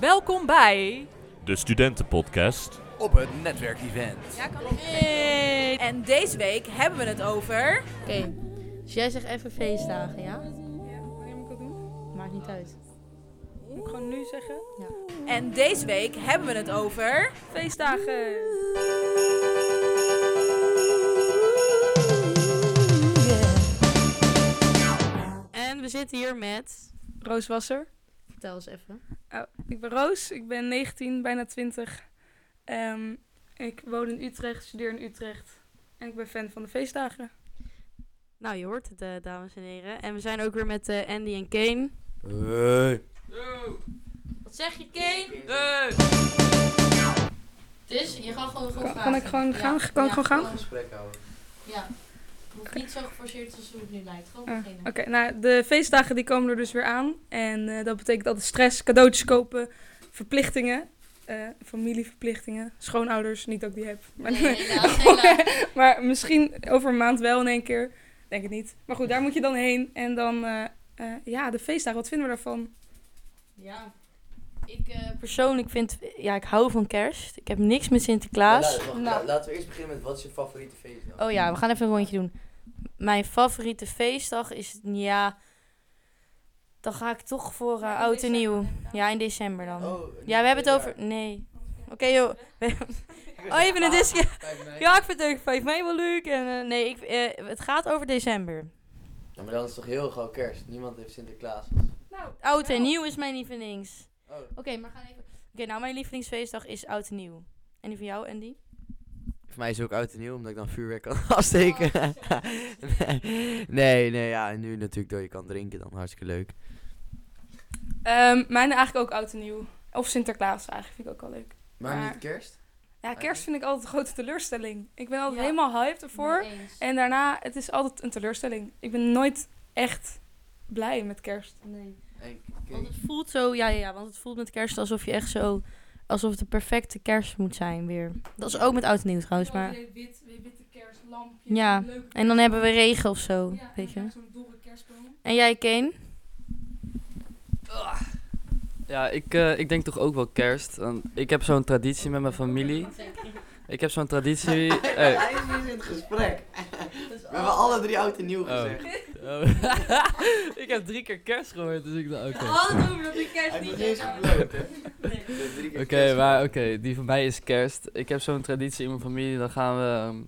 Welkom bij. De Studentenpodcast. op het netwerkevent. En deze week hebben we het over. Oké, dus jij zegt even feestdagen, ja? Ja, wanneer moet ik dat doen? Maakt niet uit. Moet ik gewoon nu zeggen? En deze week hebben we het over. Feestdagen. En we zitten hier met... Roos Wasser. Vertel eens even. Oh, ik ben Roos, ik ben 19, bijna 20. Ehm, ik woon in Utrecht, studeer in Utrecht. En ik ben fan van de feestdagen. Nou, je hoort het, eh, dames en heren. En we zijn ook weer met eh, Andy en Kane. Hey. Wat zeg je, Kane? Dus, je gaat gewoon, gewoon Kan- kan ik gewoon gaan? Kan ik gewoon gaan? Gesprek houden. Ja. Hoeft niet zo geforceerd als hoe het nu lijkt. Gewoon Ah, beginnen. Oké, nou, de feestdagen die komen er dus weer aan. En eh, dat betekent altijd stress, cadeautjes kopen, verplichtingen. eh, familieverplichtingen, schoonouders, niet dat ik die heb. Maar, Nee, helaas, helaas. maar misschien over een maand wel in één keer. Denk het niet. Maar goed, daar moet je dan heen. En dan, eh, eh, ja, de feestdagen, wat vinden we daarvan? Ja. Ik eh, persoonlijk vind... Ja, ik hou van kerst. Ik heb niks met Sinterklaas. Ja, laten, we, Nou. laten we eerst beginnen met wat is je favoriete feestdag? Oh ja, we gaan even een rondje doen. Mijn favoriete feestdag is, ja... Dan ga ik toch voor eh, oud en nieuw. Ja, in december dan. Oh, Ja, we hebben het over... Nee. Oké joh. Oh, even een discje. Ja, ik vind het 5 mei wel leuk. En, eh, nee, ik, eh, het gaat over december. Ja, maar dan is het toch heel gauw kerst. Niemand heeft Sinterklaas. Nou, Oud en nieuw is mijn lievelings. Oh. Oké, maar gaan even... Oké, nou mijn lievelingsfeestdag is oud en nieuw. En die van jou, Andy? Voor mij is het ook oud en nieuw, omdat ik dan vuurwerk kan afsteken. nee, nee, ja, en nu natuurlijk dat je kan drinken dan. Hartstikke leuk. Ehm mijn eigenlijk ook oud en nieuw. Of Sinterklaas eigenlijk vind ik ook wel leuk. Maar, Maar- niet kerst? Ja, kerst vind ik altijd een grote teleurstelling. Ik ben altijd Ja. helemaal hyped ervoor. En daarna, het is altijd een teleurstelling. Ik ben nooit echt blij met kerst. Nee. Want het voelt zo, ja, ja, ja, want het voelt met kerst alsof je echt zo, alsof het de perfecte kerst moet zijn weer. Dat is ook met oud en nieuw trouwens, maar. Wit, witte kerstlampjes. Ja, En dan hebben we regen of zo, weet je. zo'n dorre kerstboom. En jij, Kane? Ja, ik, eh, ik denk toch ook wel kerst. Want ik heb zo'n traditie met mijn familie. Ik heb zo'n traditie. Hey. Hij is in het gesprek. We hebben alle drie oud en nieuw Oh. gezegd. Oh. ik heb drie keer kerst gehoord, dus ik dacht, oké. Altijd over dat ik kerst Hij niet heb. gebloot, hè? Keer Oké, maar oké, die van mij is kerst. Ik heb zo'n traditie in mijn familie. Dan gaan we ehm,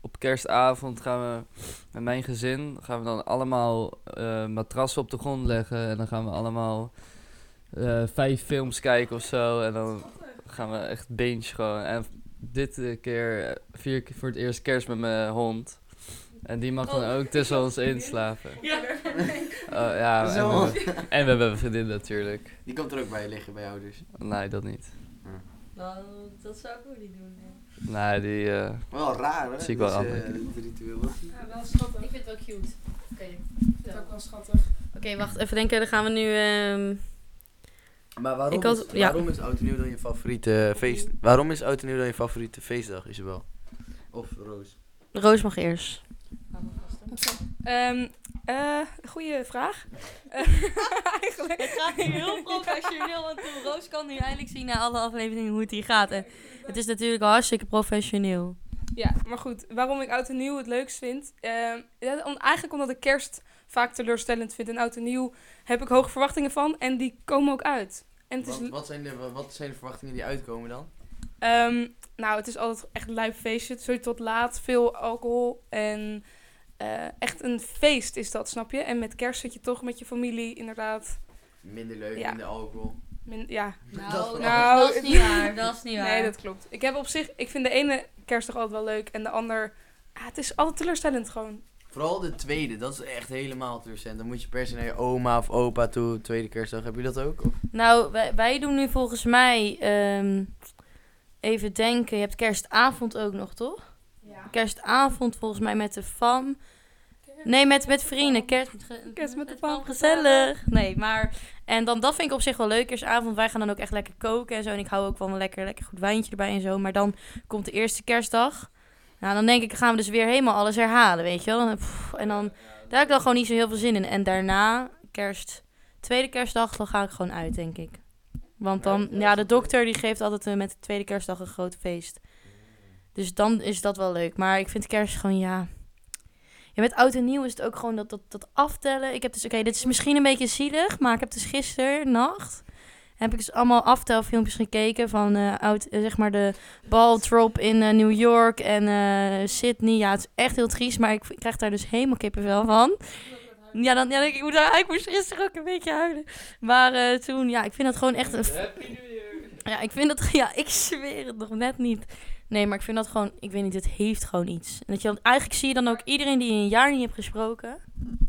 op kerstavond gaan we met mijn gezin gaan we dan allemaal eh, matrassen op de grond leggen en dan gaan we allemaal eh, vijf films kijken of zo en dan gaan we echt binge gewoon. En dit eh, keer eh, vier ik voor het eerst kerst met mijn hond. En die mag dan ook tussen ons inslapen. Ja. Oh, ja, en we, en we hebben een vriendin natuurlijk. Die komt er ook bij je liggen, bij jou dus. Nee, dat niet. Nou, dat zou ik ook niet doen. Nee, die... eh, Wel raar, hè? Zie ik wel ritueel. Ja, wel schattig. Ik vind het wel cute. Oké, Ik vind het ook wel schattig. Oké, wacht even denken. Dan gaan we nu. ehm, Maar waarom, had- is, ja. waarom is oud en nieuw dan je favoriete feest? Waarom is oud en nieuw dan je favoriete feestdag, Isabel? Of Roos? Roos mag eerst. Ehm eh, goeie vraag. Eigenlijk. Het gaat nu heel professioneel en toe. Roos kan nu eindelijk zien na alle afleveringen hoe het hier gaat. En het is natuurlijk hartstikke professioneel. Ja, maar goed. Waarom ik oud en nieuw het leukst vind? Ehm, om- eigenlijk omdat ik kerst vaak teleurstellend vind. En oud en nieuw heb ik hoge verwachtingen van. En die komen ook uit. En het is, Wat, wat, zijn de, wat zijn de verwachtingen die uitkomen dan? ehm, nou, het is altijd echt een lijp feestje. Zo tot laat, veel alcohol. En eh, echt een feest is dat, snap je? En met kerst zit je toch met je familie, inderdaad. Minder leuk, Ja. minder alcohol. Min- ja, Nou, nou, dat is niet waar. Dat is niet waar. nee, dat klopt. Ik heb op zich, ik vind de ene kerstdag altijd wel leuk. En de ander, ah, het is altijd teleurstellend gewoon. Vooral de tweede, dat is echt helemaal teleurstellend. Dan moet je per se naar je oma of opa toe, tweede kerstdag. Heb je dat ook? Of? Nou, wij, wij doen nu volgens mij. ehm, even denken. Je hebt kerstavond ook nog, toch? Ja. Kerstavond volgens mij met de fam. Nee, met, met vrienden. Kerst, Kerst met de fam. Gezellig. Nee, maar... En dan, dat vind ik op zich wel leuk. Kerstavond, wij gaan dan ook echt lekker koken en zo. En ik hou ook van een lekker, lekker goed wijntje erbij en zo. Maar dan komt de eerste kerstdag. Nou, dan denk ik, gaan we dus weer helemaal alles herhalen, weet je wel. En dan, daar heb ik dan gewoon niet zo heel veel zin in. En daarna, kerst, tweede kerstdag, dan ga ik gewoon uit, denk ik. Want dan, ja, de dokter die geeft altijd eh, met de tweede kerstdag een groot feest. Dus dan is dat wel leuk. Maar ik vind kerst gewoon, ja... Ja, met oud en nieuw is het ook gewoon dat, dat, dat aftellen. Ik heb dus, oké, dit is misschien een beetje zielig, maar ik heb dus gisteren nacht... Heb ik dus allemaal aftelfilmpjes gekeken van eh, oud, eh, zeg maar de ball drop in eh, New York en Sydney. Ja, het is echt heel triest, maar ik, ik krijg daar dus helemaal kippenvel van. Ja, dan, ja, ik, moet, ik moest gisteren ook een beetje huilen. Maar toen, ja, ik vind dat gewoon echt een... Ja, ik vind dat... Ja, ik zweer het nog net niet. Nee, maar ik vind dat gewoon... Ik weet niet, het heeft gewoon iets. En dat je dan... Eigenlijk zie je dan ook iedereen die je een jaar niet hebt gesproken...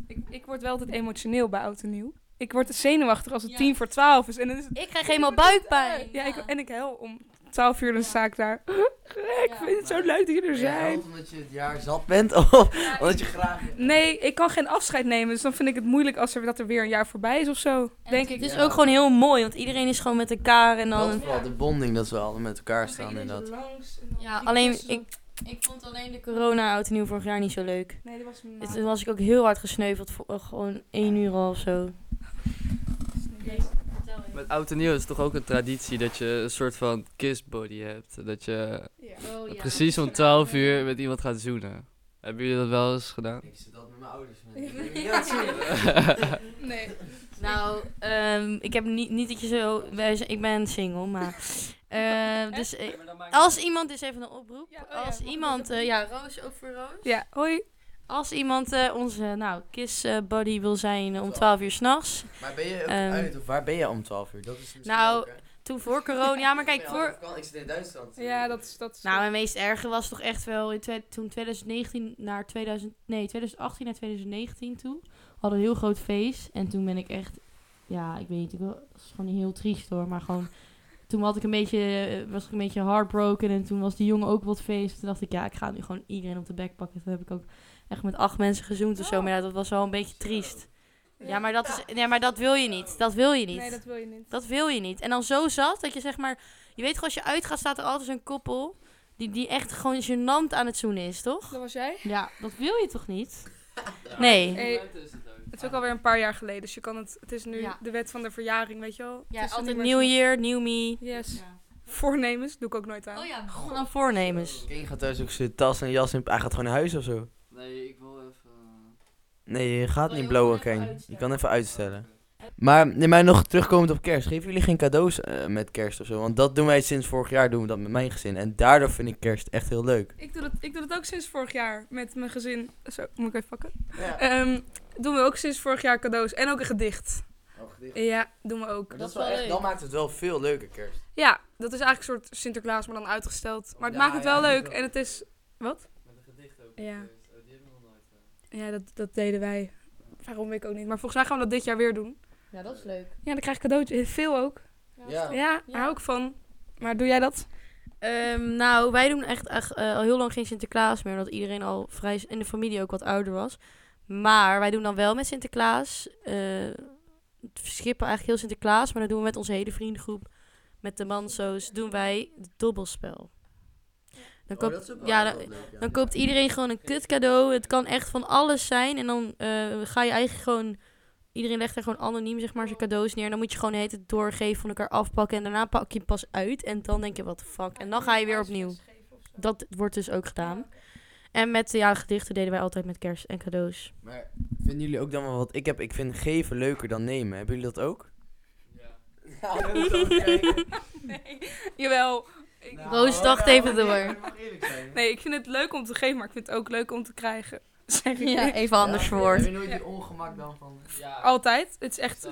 Ik, ik word wel altijd emotioneel bij oud en nieuw. Ik word zenuwachtig als het Ja. tien voor twaalf is. En dan is het... Ik krijg helemaal buikpijn. Ja, ik, en ik huil om twaalf uur dan sta ik daar. ik vind het zo leuk dat jullie er zijn. omdat je het jaar zat bent? Of omdat je graag... Nee, ik kan geen afscheid nemen. Dus dan vind ik het moeilijk als er, dat er weer een jaar voorbij is of zo. Denk ik. Het is Ja. ook gewoon heel mooi, want iedereen is gewoon met elkaar en Dat dan... vooral, de bonding, dat we allemaal met elkaar staan inderdaad. zo langs en dan Ja, alleen ik, ik vond alleen de corona oud en nieuw vorig jaar niet zo leuk. Nee, dat was Toen was ik ook heel hard gesneuveld voor eh, gewoon één uur al of zo. Met oud en nieuw is het toch ook een traditie dat je een soort van kissbody hebt. Dat je Ja. precies om 12 uur met iemand gaat zoenen. Hebben jullie dat wel eens gedaan? Ik zit altijd met mijn ouders. Nee. Nou, ehm, ik heb niet, niet dat je zo... wij zijn- Ik ben single, maar... eh, dus eh, als iemand... Is even een oproep. Ja, oh ja, als iemand... eh, ja, Roos, ook voor Roos. Ja, hoi. Als iemand eh, onze nou, kiss buddy wil zijn om 12 uur s'nachts. Maar ben je ook Ehm. uit of waar ben je om 12 uur? Dat is misschien Nou, ook? Toen voor corona... Ja, maar kijk, voor... Ik zit in Duitsland. Ja, dat is... Dat is Nou, mijn meest erge was toch echt wel in twe- toen 2019 naar 2000, nee, 2018 naar 2019 toe. We hadden een heel groot feest en toen ben ik echt, ja, ik weet niet, ik wel, dat is gewoon heel triest hoor, maar gewoon, toen had ik een beetje, eh, was ik een beetje heartbroken en toen was die jongen ook wat feest. Toen dacht ik, ja, ik ga nu gewoon iedereen op de bek pakken. Toen heb ik ook echt met acht mensen gezoend of zo, maar ja, dat was wel een beetje triest. Ja, maar dat is, ja, maar dat wil je niet. Dat wil je niet. Nee, dat wil je niet. Dat wil je niet. En dan zo zat dat je zeg maar... Je weet gewoon, als je uitgaat staat er altijd zo'n koppel... Die, die echt gewoon gênant aan het zoenen is, toch? Dat was jij? Ja, dat wil je toch niet? Nee. Hey, het is ook alweer een paar jaar geleden, dus je kan het... Het is nu Ja. de wet van de verjaring, weet je wel? Ja, Het is altijd zo- year, new me. Yes. Voornemens doe ik ook nooit aan. Oh ja, gewoon aan voornemens. King gaat thuis ook zijn tas en jas in. Hij gaat gewoon naar huis of zo. Nee, ik wil even... Nee, je gaat niet blowen, King. Je kan even uitstellen. Maar, nee, maar nog terugkomend op kerst. Geven jullie geen cadeaus eh, met kerst of zo? Want dat doen wij sinds vorig jaar, doen we dat met mijn gezin. En daardoor vind ik kerst echt heel leuk. Ik doe, dat, ik doe dat ook sinds vorig jaar met mijn gezin. Zo, moet ik even pakken? Ja. Ehm, doen we ook sinds vorig jaar cadeaus. En ook een gedicht. Ja, doen we ook. Maar Dat dat is wel wel echt, dan maakt het wel veel leuker kerst. Ja, dat is eigenlijk een soort Sinterklaas, maar dan uitgesteld. Maar het Ja, maakt het wel leuk. En het is... Wat? Met een gedicht ook. Ja. Oh, die hebben we nog nooit. Ja, dat, dat deden wij. Waarom weet ik ook niet. Maar volgens mij gaan we dat dit jaar weer doen. Ja, dat is leuk. Ja, dan krijg ik cadeautje. Veel ook. Ja. Ja, daar hou ik van. Maar doe jij dat? Ehm, nou, wij doen echt, echt eh, al heel lang geen Sinterklaas meer. Omdat iedereen al vrij in de familie ook wat ouder was. Maar wij doen dan wel met Sinterklaas. eh, we skippen eigenlijk heel Sinterklaas. Maar dan doen we met onze hele vriendengroep. Met de manso's doen wij het dobbelspel. Dan Oh, koopt, ja, dan- leuk, ja. dan koopt iedereen gewoon een kut cadeau. Het kan echt van alles zijn. En dan eh, ga je eigenlijk gewoon... Iedereen legt er gewoon anoniem zeg maar zijn cadeaus neer. En dan moet je gewoon de hele tijd doorgeven van elkaar afpakken. En daarna pak je hem pas uit. En dan denk je, wat de fuck. En dan ga je weer opnieuw. Dat wordt dus ook gedaan. En met ja, gedichten deden wij altijd met kerst en cadeaus. Maar vinden jullie ook dan wel wat... Ik, heb, ik vind geven leuker dan nemen. Hebben jullie dat ook? Ja. Ja, dat is ook kijken. Nee. Jawel. Ik- Nou, Roos dacht even door. eerlijk- mag eerlijk zijn. Nee, ik vind het leuk om te geven, maar ik vind het ook leuk om te krijgen. Zeg ik. Ja, even anders Ja, verwoord. Heb je nooit die ongemak dan van... Ja. Altijd. Het is echt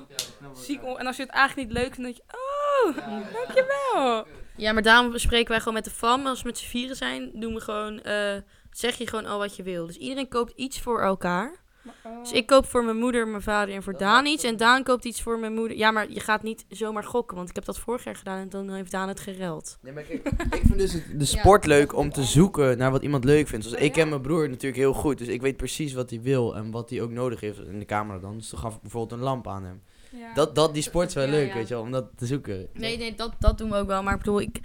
ziek. on- En als je het eigenlijk niet leuk vindt, dan denk je, oh, dankjewel. Ja, maar daarom bespreken wij gewoon met de fam. Als we met z'n vieren zijn, doen we gewoon... eh, zeg je gewoon al wat je wil. Dus iedereen koopt iets voor elkaar. Dus ik koop voor mijn moeder, mijn vader en voor Daan iets. En Daan koopt iets voor mijn moeder. Ja, maar je gaat niet zomaar gokken. Want ik heb dat vorig jaar gedaan en dan heeft Daan het gereld. Nee, maar kijk, ik vind dus het- de sport leuk om te zoeken naar wat iemand leuk vindt. Zoals ik ken mijn broer natuurlijk heel goed, dus ik weet precies wat hij wil en wat hij ook nodig heeft in de camera dan. Dus dan gaf ik bijvoorbeeld een lamp aan hem. Ja. Dat, dat, die sport is wel Ja, leuk, ja. weet je wel, om dat te zoeken. Nee, nee, dat, dat doen we ook wel. Maar ik bedoel, ik,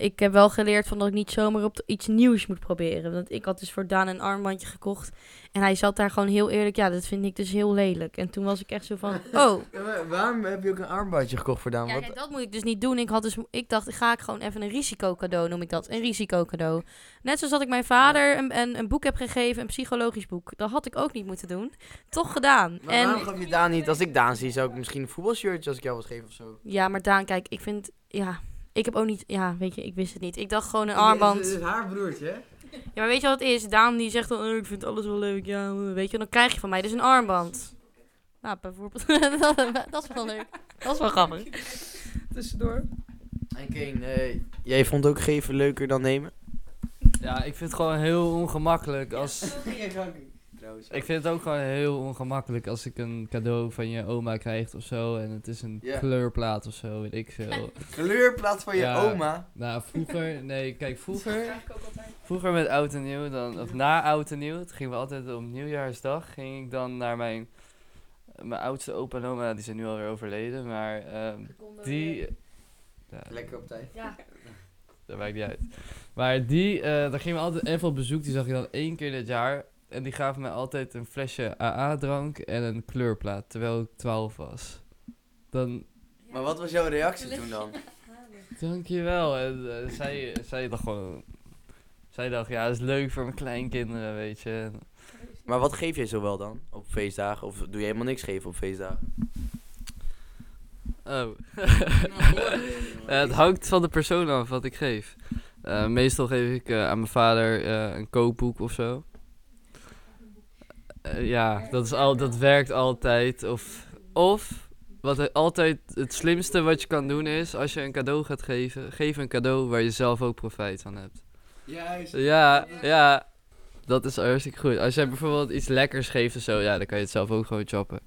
ik heb wel geleerd van dat ik niet zomaar op iets nieuws moet proberen. Want ik had dus voor Daan een armbandje gekocht. En hij zat daar gewoon heel eerlijk. Ja, dat vind ik dus heel lelijk. En toen was ik echt zo van, oh. Ja, waarom heb je ook een armbandje gekocht voor Daan? Ja, kijk, dat moet ik dus niet doen. Ik, had dus, ik dacht, ga ik gewoon even een risicocadeau, noem ik dat. Een risicocadeau. Net zoals dat ik mijn vader een, een, een boek heb gegeven, een psychologisch boek. Dat had ik ook niet moeten doen. Toch gedaan. Maar en waarom gaf je Daan niet? Als ik Daan zie, zou ik misschien een voetbalshirtje als ik jou was geven of zo. ja, maar Daan, kijk, ik vind, ja, ik heb ook niet, ja, weet je, ik wist het niet. Ik dacht gewoon een armband. Het is haar broertje, hè? Ja, maar weet je wat het is? Daan die zegt dan, oh, ik vind alles wel leuk. Ja, weet je, dan krijg je van mij dus een armband. Nou, bijvoorbeeld. dat is wel leuk. Dat is wel grappig. Tussendoor. En Kane, eh, jij vond ook geven leuker dan nemen? Ja, ik vind het gewoon heel ongemakkelijk als... Ik vind het ook gewoon heel ongemakkelijk als ik een cadeau van je oma krijg of zo. En het is een kleurplaat of zo, weet ik veel. Kleurplaat van je Ja. oma. nou, vroeger... Nee, kijk, vroeger... Vroeger met oud en nieuw, dan, of na oud en nieuw, toen gingen we altijd op nieuwjaarsdag, ging ik dan naar mijn, mijn oudste opa en oma, die zijn nu alweer overleden, maar ehm, die, ja, Lekker op tijd. Ja. dat maakt niet uit. Maar die, eh daar gingen we altijd even op bezoek, die zag je dan één keer dit jaar. En die gaven mij altijd een flesje AA-drank en een kleurplaat, terwijl ik 12 was. Dan, Maar wat was jouw reactie toen dan? dankjewel. En eh, zij, zij dacht gewoon, zij dacht, ja, dat is leuk voor mijn kleinkinderen, weet je. Maar wat geef jij zo wel dan op feestdagen? Of doe je helemaal niks geven op feestdagen? Oh. Eh, het hangt van de persoon af wat ik geef. Eh, meestal geef ik eh, aan mijn vader eh, een kookboek of zo. Eh, ja, dat, is al, dat werkt altijd. Of, of wat altijd het slimste wat je kan doen is, als je een cadeau gaat geven, geef een cadeau waar je zelf ook profijt van hebt. Juist. Ja, ja, dat is hartstikke goed. Als jij bijvoorbeeld iets lekkers geeft of zo, ja, dan kan je het zelf ook gewoon choppen.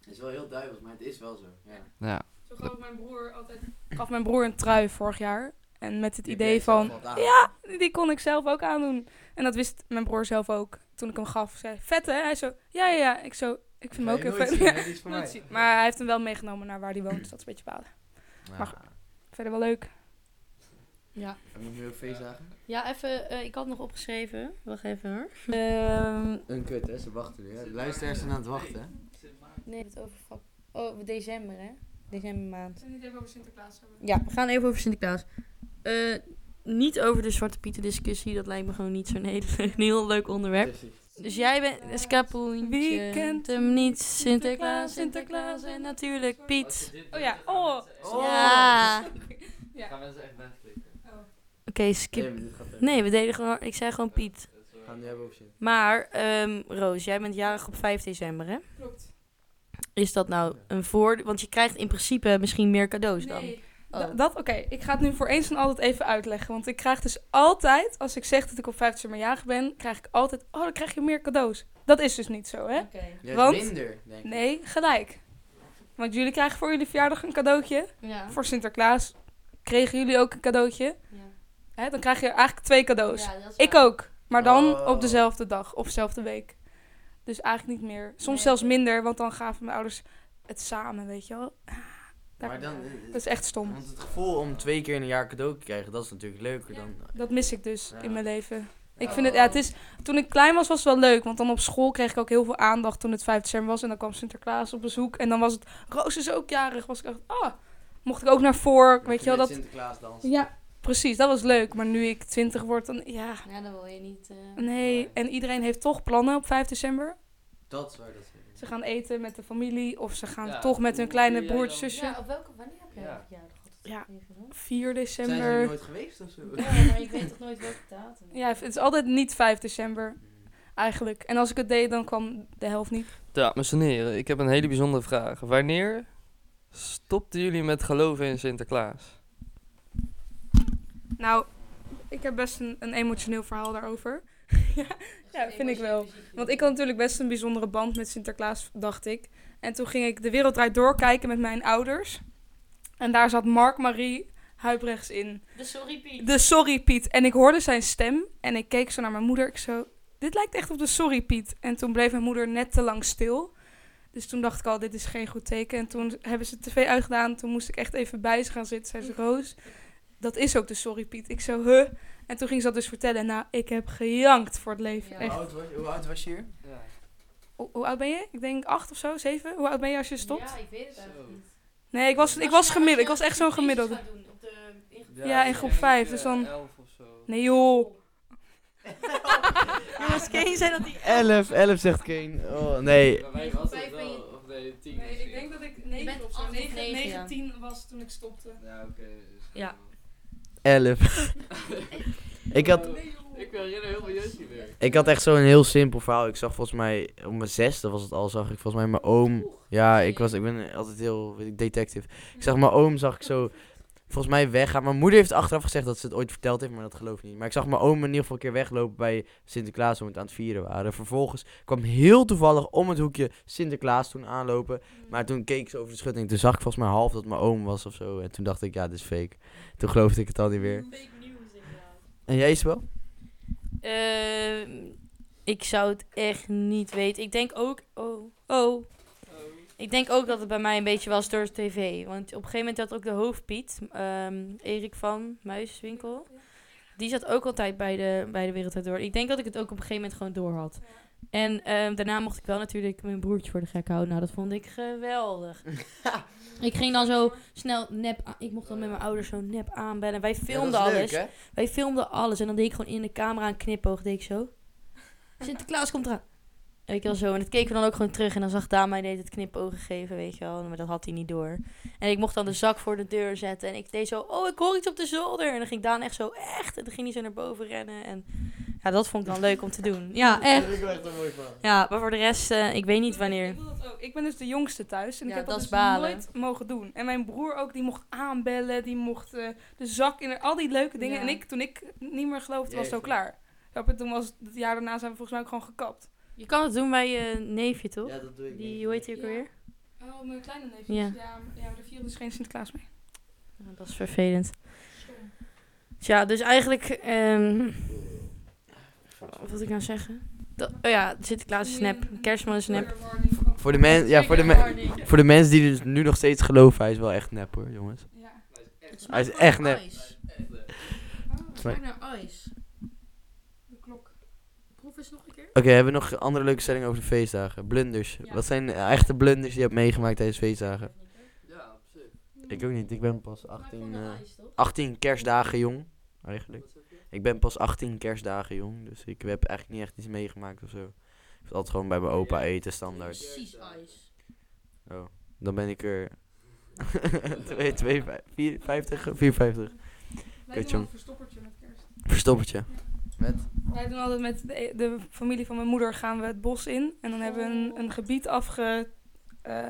Het is wel heel duivels, maar het is wel zo. Ja. Ja. Zo gaf mijn broer altijd... gaf mijn broer een trui vorig jaar. En met het idee van... Ja. Die kon ik zelf ook aandoen. En dat wist mijn broer zelf ook. Toen ik hem gaf, zei hij, vet hè? Hij zo, ja, ja, ja. Ik zo, ik vind hem ook heel vet. Ja, voor mij. Maar hij heeft hem wel meegenomen naar waar hij woont. Dus dat is een beetje balen. Maar Verder wel leuk. Ja. En nog meer feestdagen? Ja, even, eh, ik had nog opgeschreven. Wacht even hoor. Een kut, hè? Ze wachten weer. hè. De luisteraars zijn aan het wachten. hè. nee, het over Oh, december hè? December maand. Het even over Sinterklaas hebben? Ja, we gaan even over Sinterklaas. Eh, niet over de Zwarte Pieten discussie. Dat lijkt me gewoon niet zo'n heel, heel leuk onderwerp. Dus jij bent een scapoentje. Wie kent hem niet? Sinterklaas, Sinterklaas en natuurlijk Piet. Oh ja, oh. Ja. Ja. Gaan mensen echt wegklikken? Oké, skip. Nee, we deden gewoon... Ik zei gewoon Piet. Gaan nu hebben over zin. Maar, ehm, Roos, jij bent jarig op 5 december, hè? Klopt. Is dat nou een voordeel? Want je krijgt in principe misschien meer cadeaus dan. Nee. Oh. Da- Dat, oké, ik ga het nu voor eens en altijd even uitleggen. Want ik krijg dus altijd, als ik zeg dat ik op 5 december jarig ben, krijg ik altijd, oh, dan krijg je meer cadeaus. Dat is dus niet zo, hè? Want- minder, denk ik. Nee, gelijk. Want jullie krijgen voor jullie verjaardag een cadeautje. Ja. Voor Sinterklaas kregen jullie ook een cadeautje. Hè? Dan krijg je eigenlijk twee cadeaus. Ik ook. Maar dan Oh. op dezelfde dag of dezelfde week. Dus eigenlijk niet meer. Soms Nee. zelfs minder, want dan gaven mijn ouders het samen, weet je wel. Maar dan... Dat is echt stom. Want het gevoel om twee keer in een jaar cadeau te krijgen, dat is natuurlijk leuker dan... Dat mis ik dus Ja. in mijn leven. Ik vind het, ja, het is, toen ik klein was, was het wel leuk. Want dan op school kreeg ik ook heel veel aandacht toen het 5 december was. En dan kwam Sinterklaas op bezoek. En dan was het, Roos is ook jarig. Was ik echt, ah, mocht ik ook naar voren. Weet je wel, dat... Sinterklaas dans. Ja, precies, dat was leuk. Maar nu ik 20 word, dan, ja, Ja, dan wil je niet... eh, nee. En iedereen heeft toch plannen op 5 december. Dat is waar dat is. Ze gaan eten met de familie. Of ze gaan Ja, toch met hun kleine broertje, zusje. Ja, op welke... Wanneer heb jij Ja. ja. verjaardag gehad? Ja. Even dan. 4 Zijn ze december. nooit geweest of zo? Ja, maar ik weet toch nooit welke datum. Ja, het is altijd niet 5 december, eigenlijk. En als ik het deed, dan kwam de helft niet. Dames en heren, ik heb een hele bijzondere vraag. Wanneer stopten jullie met geloven in Sinterklaas? Nou, ik heb best een, een emotioneel verhaal daarover. ja, ja, vind ik wel. Want ik had natuurlijk best een bijzondere band met Sinterklaas, dacht ik. En toen ging ik De Wereld Draait Door kijken met mijn ouders. En daar zat Mark Marie Huibrechts in. De Sorry Piet. De Sorry Piet. En ik hoorde zijn stem en ik keek zo naar mijn moeder. Ik zo, dit lijkt echt op de Sorry Piet. En toen bleef mijn moeder net te lang stil. Dus toen dacht ik al, dit is geen goed teken. En toen hebben ze de tv uitgedaan. Toen moest ik echt even bij ze gaan zitten. Zei ze, Roos, dat is ook de Sorry Piet. Ik zo, huh? En toen ging ze dat dus vertellen. Nou, ik heb gejankt voor het leven. Ja. Hoe oud, was, hoe oud was je hier? Ja. Hoe, hoe oud ben je? Ik denk acht of zo, zeven. Hoe oud ben je als je stopt? Ja, ik weet het eigenlijk niet. Nee, ik was, ik was gemiddeld. Ik was echt zo'n gemiddelde. Ja, in groep vijf, eh, dus dan- elf of zo. Nee joh. Jongens, Kane zei dat hij... 11, 11 zegt Kane. Oh, nee. Of nee, tien Nee, ik denk dat ik Je 9 bent of zo. acht of 9, negen, 9 ja. 10 was toen ik stopte. Ja, oké. dus Ja. Gewoon- 11. ik had... Ik herinner heel veel jeugdje weer. Ik had echt zo'n heel simpel verhaal. Ik zag volgens mij, op mijn zesde was het al, zag ik volgens mij mijn oom. Ja, ik, was, ik ben altijd heel weet ik, detective. Ik zag mijn oom, zag ik zo, volgens mij weggaan. Mijn moeder heeft achteraf gezegd dat ze het ooit verteld heeft, maar dat geloof ik niet. Maar ik zag mijn oom in ieder geval een keer weglopen bij Sinterklaas toen we het aan het vieren waren. Vervolgens kwam heel toevallig om het hoekje Sinterklaas toen aanlopen. Maar toen keek ze over de schutting. Toen zag ik volgens mij half dat mijn oom was of zo. En toen dacht ik, ja, dit is fake. Toen geloofde ik het al niet meer. En jij Isabel? Ehm, ik zou het echt niet weten. Ik denk ook... Oh, oh. Ik denk ook dat het bij mij een beetje was door de tv. Want op een gegeven moment had ook de hoofdpiet, ehm, Erik van Muiswinkel. Die zat ook altijd bij de, bij de Wereldtijd Door. Ik denk dat ik het ook op een gegeven moment gewoon door had. En ehm, daarna mocht ik wel natuurlijk mijn broertje voor de gek houden. Nou, dat vond ik geweldig. ik ging dan zo snel nep... aan- Ik mocht dan met mijn ouders zo nep aanbellen. Wij filmden alles. Wij filmden alles en dan deed ik gewoon in de camera een knipoog, deed ik zo. Sinterklaas komt eraan. En ik wel zo. En dat keken we dan ook gewoon terug. En dan zag Daan mij deed het knipogen geven, weet je wel. Maar dat had hij niet door. En ik mocht dan de zak voor de deur zetten. En ik deed zo, oh, ik hoor iets op de zolder. En dan ging Daan echt zo, echt. En dan ging hij zo naar boven rennen. En ja, dat vond ik dan leuk om te doen. Ja, echt. ik echt een mooi verhaal. Ja, maar voor de rest, eh, ik weet niet wanneer. Ik, wil dat ook. ik ben dus de jongste thuis en ik heb dat dus balen. nooit mogen doen. En mijn broer ook, die mocht aanbellen, die mocht eh, de zak in, al die leuke dingen. Ja. En ik, toen ik niet meer geloofde, was het Jeetje. klaar. Je? Toen was het, het jaar daarna zijn we volgens mij ook gewoon gekapt. Je kan het doen bij je neefje, toch? Ja, dat doe ik Die, hoe heet die ook Ja. alweer? Oh, mijn kleine neefjes. Ja. Ja, maar er viel dus geen Sinterklaas mee. Ja, dat is vervelend. Tja, dus eigenlijk... ehm, wat wil ik nou zeggen? Dat, oh ja, Sinterklaas is snap. Kerstman is snap. Voor de, men, ja, voor, de men, voor de mensen die dus nu nog steeds geloven, hij is wel echt nep hoor, jongens. Ja. Hij is echt nep. Smaakt naar ijs. Proef eens nog een keer. Oké, hebben we nog andere leuke stellingen over de feestdagen? Blunders. Ja. Wat zijn echte blunders die je hebt meegemaakt tijdens feestdagen? Ja, op zich. Ik ook niet, ik ben pas Maar ik 18, vond de eh, ijs, toch? 18 kerstdagen jong, eigenlijk. Ik ben pas 18 kerstdagen jong, dus ik heb eigenlijk niet echt iets meegemaakt of zo. Ik was altijd gewoon bij mijn opa eten, standaard. Precies ijs. Oh, dan ben ik er 2, 2, 4, 50, 54. Wij Kut, doen jong. een verstoppertje met kerst. Verstoppertje. Met? Wij doen altijd met de, de familie van mijn moeder gaan we het bos in. En dan hebben we een, een gebied afge, eh,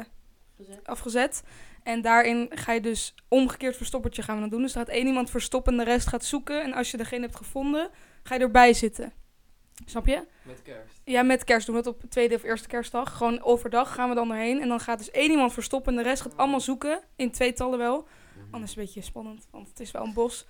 Gezet. afgezet. En daarin ga je dus omgekeerd verstoppertje gaan we dan doen. Dus er gaat één iemand verstoppen en de rest gaat zoeken. En als je degene hebt gevonden, ga je erbij zitten. Snap je? Met kerst. Ja, met kerst doen we het op tweede of eerste kerstdag. Gewoon overdag gaan we dan erheen. En dan gaat dus één iemand verstoppen en de rest gaat allemaal zoeken. In tweetallen wel. Anders een beetje spannend, want het is wel een bos.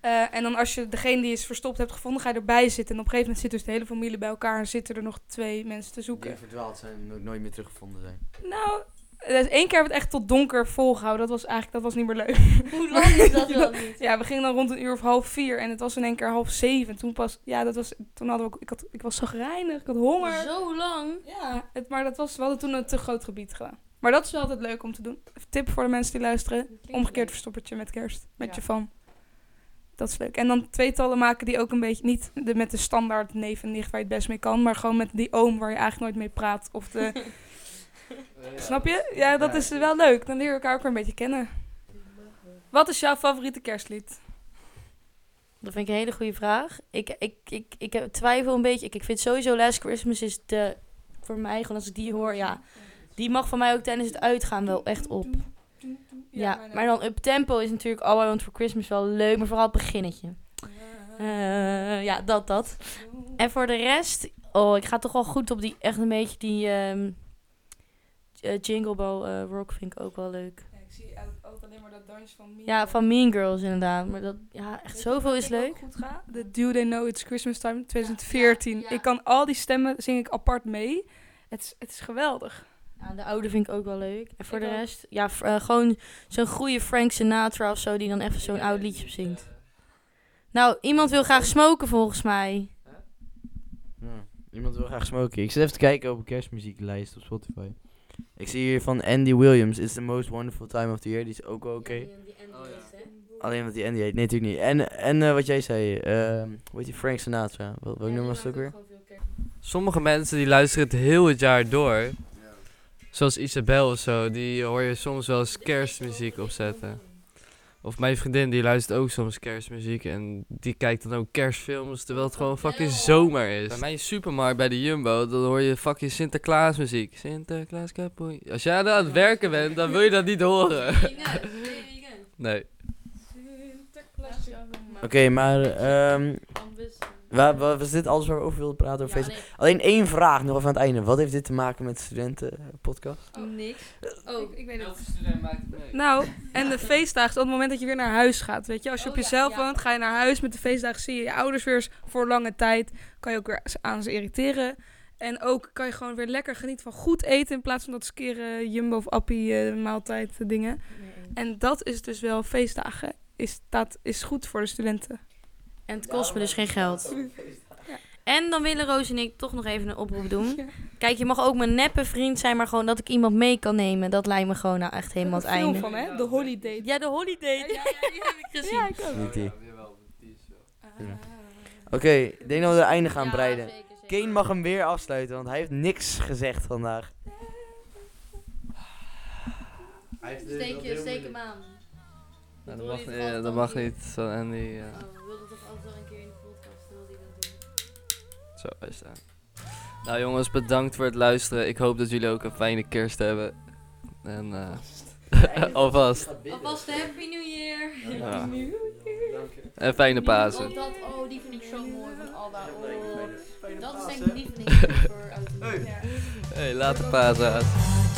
Eh, en dan als je degene die is verstopt hebt gevonden, ga je erbij zitten. En op een gegeven moment zit dus de hele familie bij elkaar en zitten er nog twee mensen te zoeken. Die verdwaald zijn en nooit meer teruggevonden zijn. Nou, dus één keer hebben we het echt tot donker volgehouden. Dat was eigenlijk dat was niet meer leuk. Hoe lang is dat wel niet? Ja, we gingen dan rond een uur of half vier en het was in één keer half zeven. Toen pas, ja, dat was, toen hadden we ook, ik, had, ik was zagrijnig, ik had honger. Zo lang? Ja, het, maar dat was, we hadden toen een te groot gebied gedaan. Maar dat is wel altijd leuk om te doen. Tip voor de mensen die luisteren. Omgekeerd verstoppertje met kerst. Met Ja. je van. Dat is leuk. En dan tweetallen maken die ook een beetje... Niet de, met de standaard neef en nicht waar je het best mee kan. Maar gewoon met die oom waar je eigenlijk nooit mee praat. Of de... Eh, snap je? Ja, dat is wel leuk. Dan leer je elkaar ook weer een beetje kennen. Wat is jouw favoriete kerstlied? Dat vind ik een hele goede vraag. Ik, ik, ik, ik heb twijfel een beetje. Ik, ik vind sowieso Last Christmas is de... Voor mij, gewoon als ik die hoor, ja. Die mag van mij ook tijdens het uitgaan wel echt op. Ja, maar dan Up Tempo is natuurlijk All I Want For Christmas wel leuk. Maar vooral het beginnetje. Eh, ja, dat, dat. En voor de rest... Oh, ik ga toch wel goed op die... Echt een beetje die... ehm, eh, Jingle Bell eh, Rock vind ik ook wel leuk. Ja, ik zie altijd alleen maar dat dansje van Ja, van Mean Girls inderdaad. Maar dat... Ja, echt zoveel is leuk. Goed ga? De Do They Know It's Christmas Time 2014. Ja, ja. Ik kan al die stemmen zing ik apart mee. Het is, het is geweldig. Ja, de oude vind ik ook wel leuk. En voor Ik de ook. rest, ja, f- eh, gewoon zo'n goede Frank Sinatra of zo, die dan even zo'n oud liedje zingt. Nou, iemand wil graag smoken volgens mij. Ja, iemand wil graag smoken. Ik zit even te kijken op een kerstmuzieklijst op Spotify. Ik zie hier van Andy Williams. It's the most wonderful time of the year. Die is ook wel oké. Alleen omdat die Andy heet. Nee, natuurlijk niet. En, en eh, wat jij zei. ehm hoe heet die? Frank Sinatra. Wat, welk nummer was het ook weer? Sommige mensen die luisteren het heel het jaar door. Zoals Isabel of zo, die hoor je soms wel eens kerstmuziek opzetten. Of mijn vriendin die luistert ook soms kerstmuziek en die kijkt dan ook kerstfilms terwijl het gewoon fucking zomer is. Bij mijn supermarkt bij de Jumbo, dan hoor je fucking Sinterklaas muziek. Sinterklaas kapoei. Als jij aan het werken bent, dan wil je dat niet horen. Nee. Oké, maar ehm waar, waar was dit alles waar we over wilden praten? Over feest? Alleen één vraag nog even aan het einde. Wat heeft dit te maken met de studentenpodcast? Niks. Oh, Ik, weet het. student maakt het mee. Nou, en de feestdagen op het moment dat je weer naar huis gaat. Weet je, als je Oh op ja, jezelf ja. woont, ga je naar huis. Met de feestdagen zie je je ouders weer eens voor lange tijd. Kan je ook weer aan ze irriteren. En ook kan je gewoon weer lekker genieten van goed eten. In plaats van dat skere Jumbo of Appie eh, maaltijd eh, dingen. En dat is dus wel feestdagen. Is, dat is goed voor de studenten. En het kost me dus geen geld. En dan willen Roos en ik toch nog even een oproep doen. Kijk, je mag ook mijn neppe vriend zijn, maar gewoon dat ik iemand mee kan nemen. Dat lijkt me gewoon nou echt helemaal het einde. van, hè? De Holiday. Ja, de holiday. Ja, ja, die heb ik gezien. Ja, ik ook. Niet die. Oké, ik denk dat we er einde gaan Ja, breiden. zeker, zeker. Kane mag hem weer afsluiten, want hij heeft niks gezegd vandaag. Steek, je, steek hem aan. Nou, dat, mag, je niet- het ja, vast dat dan mag niet? niet. Zo, en die, ja. Oh, wilden toch altijd wel een keer in de podcast wilde hij dat doen. Zo is het. Nou jongens, bedankt voor het luisteren. Ik hoop dat jullie ook een fijne kerst hebben. En eh alvast. Alvast Happy New Year. Ja. En fijne Pasen. Oh, dat, oh, die vind ik zo mooi van Alba. Oh, dat is denk ik mijn lieveling voor en nieuw. Hey, later Pasen.